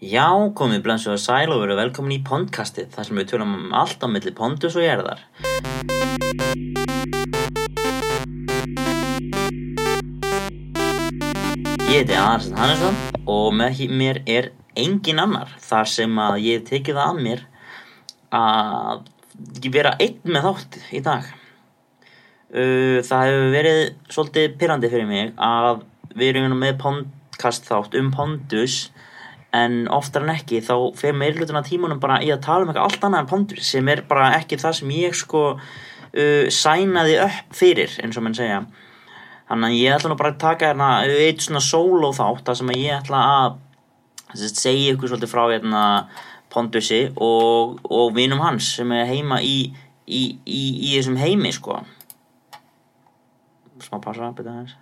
Já, komið blænsu að sæl og veru velkomin í Pondkastið, þar sem við tölum um allt á milli Pondus og Jærðar. Ég heiti Aðarsson Hannesson og með mér er engin annar þar sem að ég tekið það að mér að vera einn með þátt í dag. Það hefur verið svolítið pyrrandi fyrir mig að við erum með podcast þátt um Pondus en oftar en ekki þá fer meirlutin að tímanum bara í að tala um eitthvað allt annað en Pondus sem er bara ekki það sem ég sko uh, sænaði upp fyrir eins og mann segja. Þannig að ég ætla nú bara að taka hérna eitt svona solo þátt þar sem að ég ætla að sem segja ykkur svolítið frá hérna Pondusi og, og vinum hans sem er heima í, í, í, í þessum heimi sko. Smá passa, byrja hans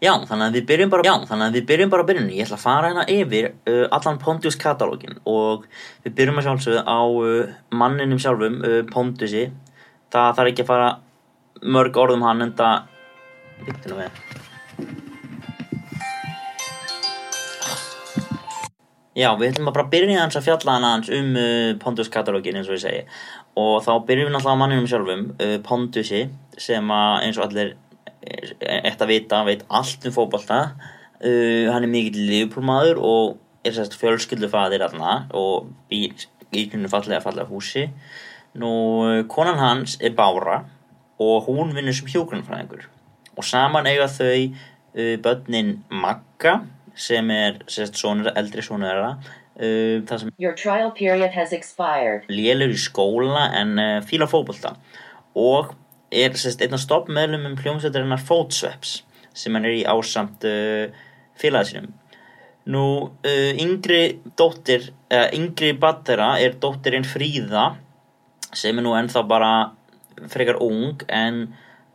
Já, þannig að við byrjum bara, já, þannig að við byrjum bara að byrjunni. Ég ætla að fara hérna yfir uh, allan Pondus katalógin og við byrjum að sjálfsögðu á uh, manninum sjálfum, uh, Pondusi. Það þarf ekki að fara mörg orðum hann en það, vittu nú við. Já, við ætlum að bara byrja hans að fjalla hann hans um uh, Pondus katalógin eins og ég segi. Og þá byrjum við náttúrulega á manninum sjálfum, uh, Pondusi, sem að eins og allir eitt að vita, veit allt um fótbolta. Uh, hann er mikill liðpólmaður og er sérst fjölskyldufadir aðna og býr í kynnu fallega fallega húsi. Nú, uh, konan hans er Bára og hún vinnur sem hjógrunfræðingur og saman eiga þau uh, börnin Magga sem er sérst sonur, eldri sonur uh, það sem lélur í skóla en uh, fíla fótbolta. Og er sérst einn af stoppmeðlumum hljómsveitarinnar Fótsveps sem hann er í ásamt uh, félagið sínum. Nú uh, yngri dóttir uh, yngri badd þeirra er dóttirinn Fríða sem er nú ennþá bara frekar ung en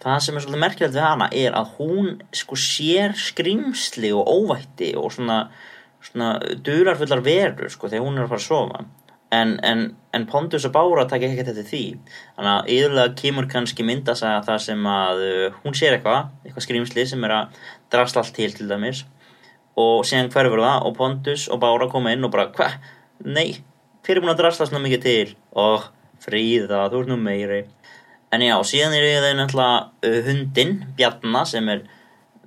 það sem er svolítið merkilegt við hana er að hún sko sér skrimsli og óvætti og svona, svona dularfullar verur sko þegar hún er að fara að sofa en, en, en Pondus og Bára taka ekki þetta því. Þannig að yfirlega kemur kannski myndasaga það sem að uh, hún sér eitthvað eitthvað skrýmsli sem er að drasla allt til til dæmis. Og síðan hverfur það og Pondus og Bára koma inn og bara hvað, nei, hver er búin að drasla svona mikið til? Og fríða, þú ert nú meiri. En já, síðan er það náttúrulega uh, hundin, Bjarna sem er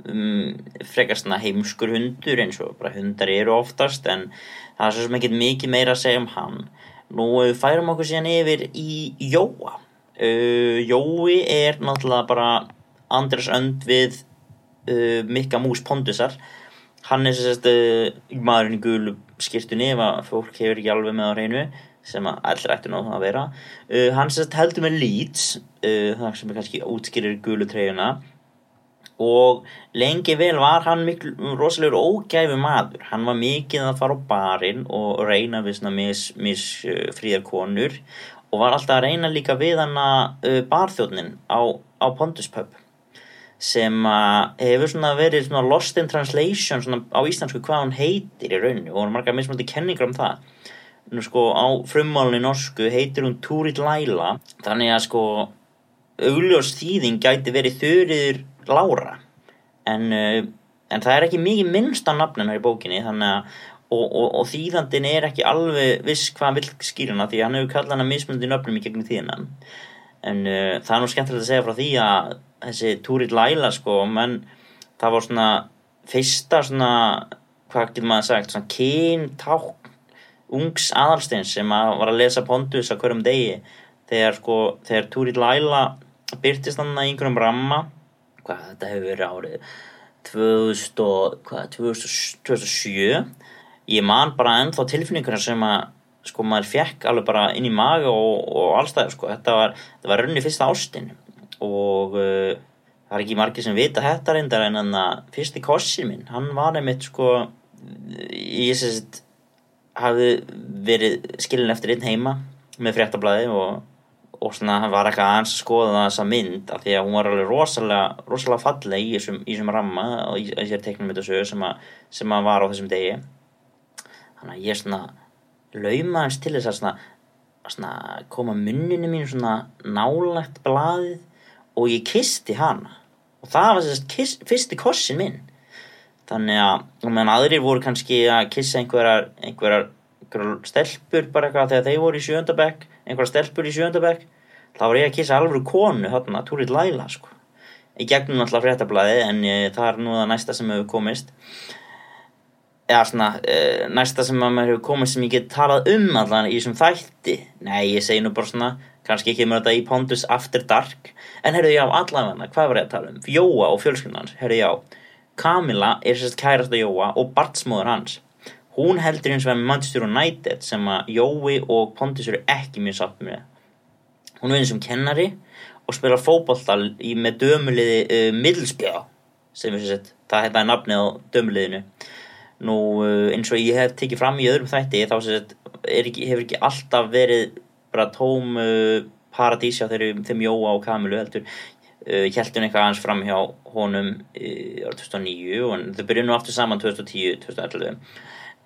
um, frekar heimskur hundur eins og bara hundar eru oftast en það er svo sem ekki mikið meira að segja um hann. Nú færum okkur síðan yfir í Jóa. Uh, Jói er náttúrulega bara Andres önd við uh, Mikka Mús Pondusar. Hann er sérst uh, maðurinn í gulu skýrtunni ef fólk hefur ekki alveg með á reynu sem allir ættu nú að vera. Uh, hann sérst heldur með Leeds uh, það sem er kannski útskýrir gulu treyjuna og lengi vel var hann miklu, rosalegur ógæfi maður hann var mikið að fara á barinn og reyna við svona mis, mis uh, konur og var alltaf að reyna líka við hann að uh, barþjóðnin á, á Pondus pub sem uh, hefur svona verið svona lost in translation svona á íslensku hvað hann heitir í rauninu og hann margar mismandi kenningar um það. Nú sko á frummálunni norsku heitir hún Turit Laila. Þannig að sko augljós þýðing gæti verið þurriður Lára. En, uh, en það er ekki mikið minnst á nafnina í bókinni að og, og, og þýðandin er ekki alveg viss hvað hann vil skýra hana því að hann hefur kallað hana mismundi nöfnum í gegnum tíðina. En uh, það er nú skemmtilegt að segja frá því að þessi Turit Laila sko menn það var svona fyrsta svona hvað getur maður sagt svona kynták ungs aðalsteins sem að var að lesa Pondus á hverjum degi þegar sko þegar Turit Laila byrtist hann í einhverjum ramma hvað þetta hefur verið árið 2000 og, hvað, 2000 2007 ég man bara ennþá tilfinninguna sem að sko maður fekk alveg bara inn í maga og, og allstæður sko. Þetta var, þetta var runni fyrsta ástin. Og uh, það er ekki margir sem vita þetta reyndar en þannig að fyrsti kossin minn hann var einmitt sko ég sést hafði verið skilin eftir einn heima með fréttablaði og og svona hann var eitthvað aðeins að skoða þessa mynd af því að hún var alveg rosalega, rosalega falleg í þessum, í þessum ramma og í, í þessari sögur sem, að- sem að var á þessum degi. Þannig að ég svona lauma hans til þess að svona, að svona koma munninu mínu svona nálægt blaðið og ég kisti hana. Og það var þess kiss, fyrsti kossin minn. Þannig að og meðan aðrir voru kannski að kissa einhverjar einhverjar, einhverjar stelpur bara eitthvað þegar þeir voru í sjöndabæk einhverjar stelpur í sjöndabæk þá var ég að kissa alvöru konu þarna, Túrit Laila sko. Í gegnum alltaf fréttablaði en ég, það er nú það næsta sem hefur komist. Eða svona uh, næsta sem að maður hefur komist sem ég get talað um allan í þessum þætti. Nei, ég segi nú bara svona kannski kemur þetta í Pondus After Dark. En heyrðu já, allavega, hvað var ég að tala um? Jóa og fjölskyldans, heyrðu já Kamila er sérst kærasta Jóa og barnsmóður hans hún heldur eins og með Manchester United sem að Jói og Pondus eru ekki mjög satt með. Hún er eins og kennari og spilar fótbolta í með dömuliði uh, Middlesbjörn sem er sérst, það þetta er nafnið á dömuliðinu. Nú uh, eins og ég hef tekið fram í öðrum þætti þá sérst, ekki, hefur ekki alltaf verið bara tóm uh, paradís á þeirri, þeim Jóa og Kamilu heldur. Hjæltun eitthvað aðeins fram hjá honum ára 2009 og þau byrjuðu nú aftur saman 2010-2011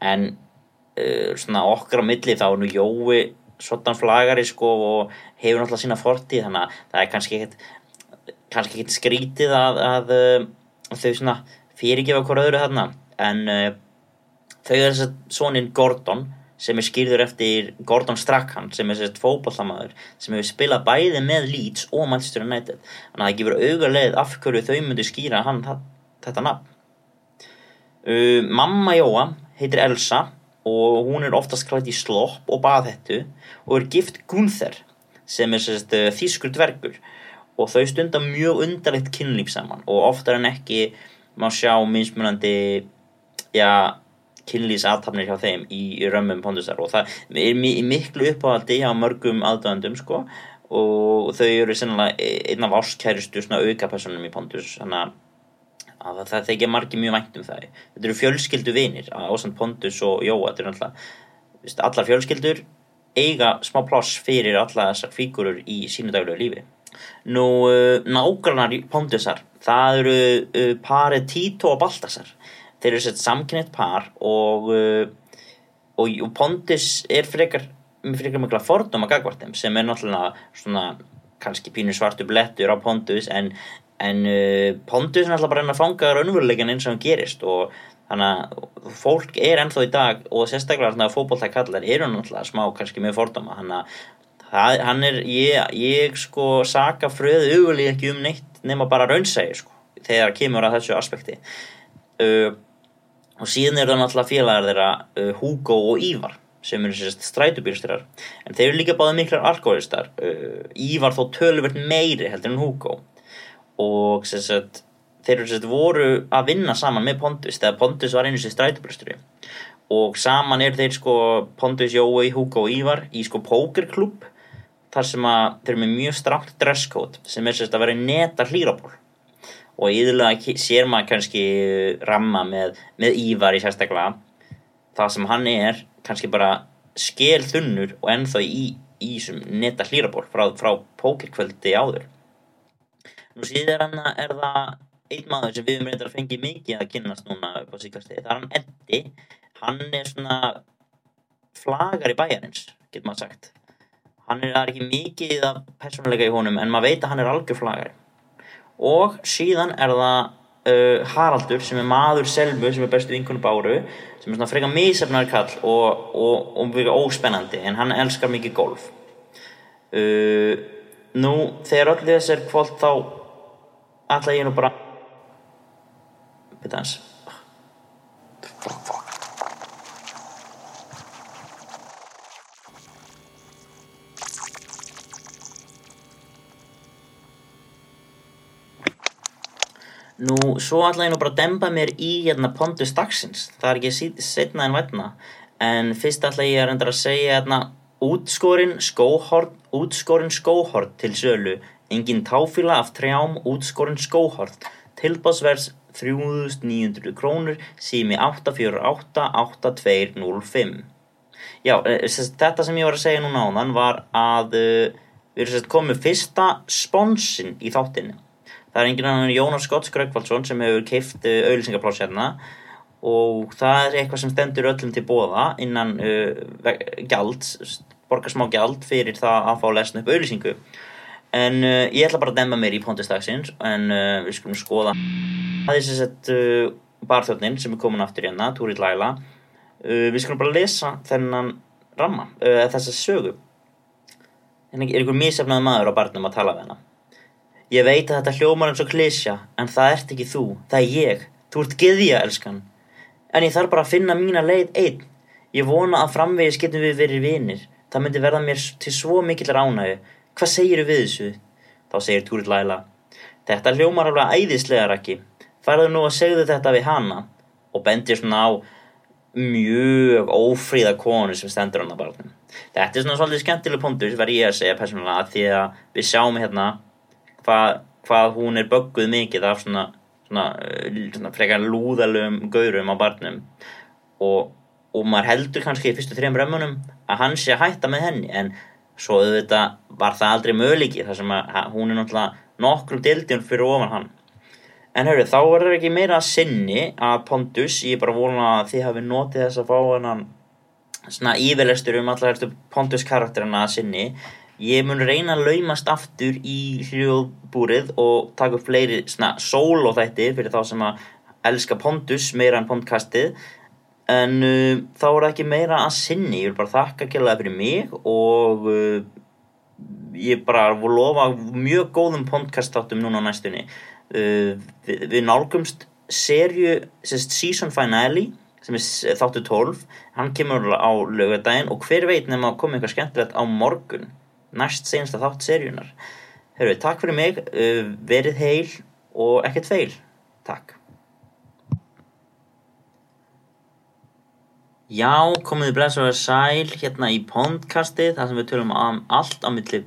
en uh, svona okkar á milli þá nú Jói svotan flagari sko og hefur náttúrulega sína fortíð þannig að það er kannski ekkert kannski ekkert skrítið að, að, uh, að þau svona fyrirgefa hver öðru þarna. En uh, þau er þess að soninn Gordon sem er skýrður eftir Gordon Strachan sem er sérst fótballamaður sem hefur spilað bæði með Leeds og Manchester United. Þannig að það gefur augarleið af hverju þau myndu skýra hann þetta nafn. Uh, Mamma Jóa heitir Elsa og hún er oftast klætt í slopp og baðhettu og er gift Gunther sem er sérst uh, þýskur dvergur. Og þau stundar mjög undarlegt kynlíf saman og oftar en ekki má sjá mismunandi já kynlýsathafnir hjá þeim í, í römmum pondusar. Og það er mi miklu uppáhaldi hjá mörgum aðdöðandum sko. Og þau eru sennilega einn af ástkæristu svona aukapersonum í pondus. Þannig að það þekja margi mjög vænt um það þetta eru fjölskyldu vinir ásand pondus og jóa þetta eru alltaf allar fjölskyldur eiga smá pláss fyrir alla þessar fígurur í sínu daglegu lífi. Nú uh, nágrannar pondusar það eru uh, parið Tito og Baltasar. Þeir eru sett samkynnet par og, uh, og, og Pondus er frekar frekar mikla fordóma gagvartum sem er náttúrulega svona kannski pínu svartu blettur á Pondus en, en uh, Pondus er náttúrulega bara enn að fanga raunveruleikin eins og hann gerist og þannig að fólk er ennþá í dag og sérstaklega fókbóltækallar eru náttúrulega smá kannski með fordóma. Þannig að hann er, ég, ég sko saka fröðu auðvitað ekki um neitt nema bara raunsægi sko þegar kemur að þessu aspekti. Uh, og síðan eru það náttúrulega félagar þeirra uh, Hugo og Ívar sem eru sérst strætubýrstýrar en þeir eru líka báðið miklar alkoholistar. Uh, Ívar þó töluvert meiri heldur en Hugo og sérst þeir sérst voru að vinna saman með Pontus þegar Pontus var einu sér strætubýrstýri og saman eru þeir sko Pontus, Jói, Hugo og Ívar í sko pókerklub þar sem að þeir eru með mjög stramt dresscode sem er sérst að vera neta hlýraból. Og íðurlega sér maður kannski ramma með, með Ívar í sérstaklega. Það sem hann er kannski bara skel þunnur og ennþá í, í netta hlýraból frá, frá pókerkvöldi áður nú síðan er það einn maður sem við höfum reyndar að fengi mikið að kynast núna upp á síkasti það er hann Eddi. Hann er svona flagar í bæjarins getur maður sagt. Hann er ekki mikið að persónuleika í honum en maður veit að hann er algjör flagari. Og síðan er það uh, Haraldur sem er maður Selmu sem er bestu vinkonu Báru sem er svona freka misefnar kall og, og, og mjög óspennandi en hann elskar mikið golf. Uh, nú þegar öll þess er kvöld þá ætla ég nú bara hans Nú, svo ætla ég nú bara að demba mér í hérna Pondus dagsins. Það er ekki setna en vætna. En fyrst ætla ég að reynda að segja hérna útskorin skóhort, útskorin skóhort til sölu. Engin táfíla af trjám útskorin skóhort. Tilbásverðs 3900 krónur, sími 8488205. Já, þetta sem ég var að segja núna á þann var að uh, við erum komið fyrsta sponsin í þáttinu. Það er engin annan Jónas Scott Skröggvaldsson sem hefur keift auðlýsingapláss hérna og það er eitthvað sem stendur öllum til bóða innan uh, gjald, borgar smá gjald fyrir það að fá lesna upp auðlýsingu en uh, ég ætla bara að demma mér í pontistagsins en uh, við skulum skoða það er sagt uh, barþjóðnin sem er komin aftur hérna, Túrit Laila uh, við skulum bara lesa þennan ramma, uh, þessa sögu en er ykkur misefnaði maður á barnum að tala við hana Ég veit að þetta hljómar eins og klísja, en það ert ekki þú, það er ég. Þú ert geðja, elskan. En ég þarf bara að finna mína leið einn. Ég vona að framvegis getum við verið vinir. Það myndi verða mér til svo mikill ránægu. Hvað segir við þessu? Þá segir Túrit Laila. Þetta hljómar alveg æðislegar ekki. Færðu nú að segðu þetta við hana. Og bendir svona á mjög ófríða konu sem stendur hann að barnum. Þetta er svona svolítið skemmtileg punktur, verð ég að segja persónulega, því að við sjáum hérna hvað, hvað hún er bögguð mikið af svona, svona, svona frekar lúðalum gaurum á barnum og, og maður heldur kannski í fyrstu þrejum römmunum að hann sé að hætta með henni en svo auðvitað var það aldrei möguleiki þar sem að hún er náttúrulega nokkrum dildjum fyrir ofan hann. En hörru þá er það ekki meira að sinni að Pondus, ég er bara vona að þið hafi notið þess að fá hennan svona yfirlestur um allar Pondus karakterina að sinni. Ég mun reyna að laumast aftur í hljóðbúrið og taka upp fleiri svona sól og þætti fyrir þá sem að elska Pondus meira en Pondkastið en uh, þá er ekki meira að sinni, ég vil bara þakka kjærlega fyrir mig og uh, ég bara lofa mjög góðum Pondkast-þáttum núna á næstunni. Uh, við, við nálgumst serju, sérst season finale sem er þáttu 12 hann kemur á lögadaginn og hver veit nefn að koma eitthvað skemmtilegt á morgun næst senasta þátt seríunar Hörru, takk fyrir mig, uh, verið heil og ekkert feil. Takk Já, komið þið blessa og sæl hérna í Pondkastið þar sem við tölum um allt á milli